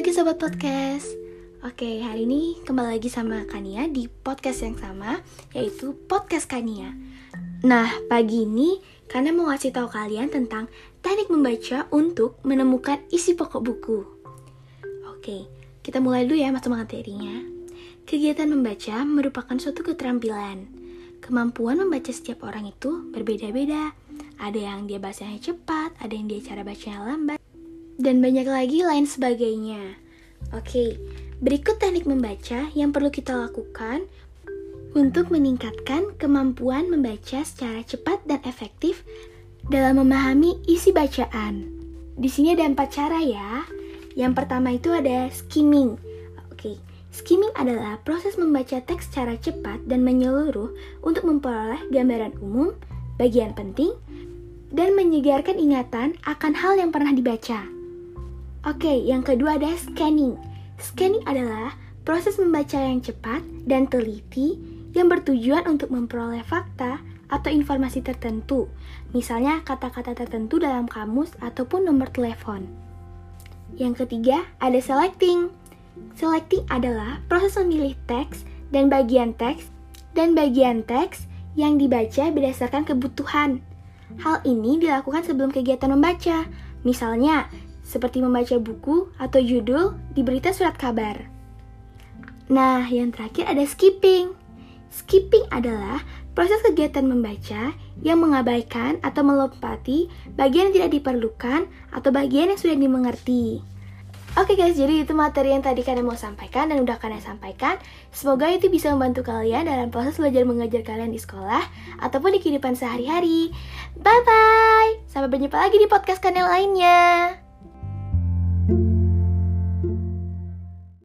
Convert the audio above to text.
pagi Sobat Podcast. Oke, hari ini kembali lagi sama Kania di podcast yang sama Yaitu Podcast Kania. Nah, pagi ini Kania mau ngasih tahu kalian tentang teknik membaca untuk menemukan isi pokok buku. Oke, kita mulai dulu ya masuk materinya. Kegiatan membaca merupakan suatu keterampilan. Kemampuan membaca setiap orang itu berbeda-beda. Ada yang dia bacanya cepat, ada yang dia cara bacanya lambat dan banyak lagi lain sebagainya. Oke, berikut teknik membaca yang perlu kita lakukan untuk meningkatkan kemampuan membaca secara cepat dan efektif dalam memahami isi bacaan. Di sini ada empat cara ya. Yang pertama itu ada skimming. Oke, skimming adalah proses membaca teks secara cepat dan menyeluruh untuk memperoleh gambaran umum, bagian penting, dan menyegarkan ingatan akan hal yang pernah dibaca. Oke, yang kedua ada scanning. Scanning adalah proses membaca yang cepat dan teliti yang bertujuan untuk memperoleh fakta atau informasi tertentu, misalnya kata-kata tertentu dalam kamus ataupun nomor telepon. Yang ketiga, ada selecting. Selecting adalah proses memilih teks dan bagian teks dan bagian teks yang dibaca berdasarkan kebutuhan. Hal ini dilakukan sebelum kegiatan membaca. Misalnya, seperti membaca buku atau judul di berita surat kabar. Nah, yang terakhir ada skipping. Skipping adalah proses kegiatan membaca yang mengabaikan atau melompati bagian yang tidak diperlukan atau bagian yang sudah dimengerti. Oke guys, jadi itu materi yang tadi kalian mau sampaikan dan udah kalian sampaikan. Semoga itu bisa membantu kalian dalam proses belajar mengajar kalian di sekolah ataupun di kehidupan sehari-hari. Bye bye. Sampai berjumpa lagi di podcast kanal lainnya.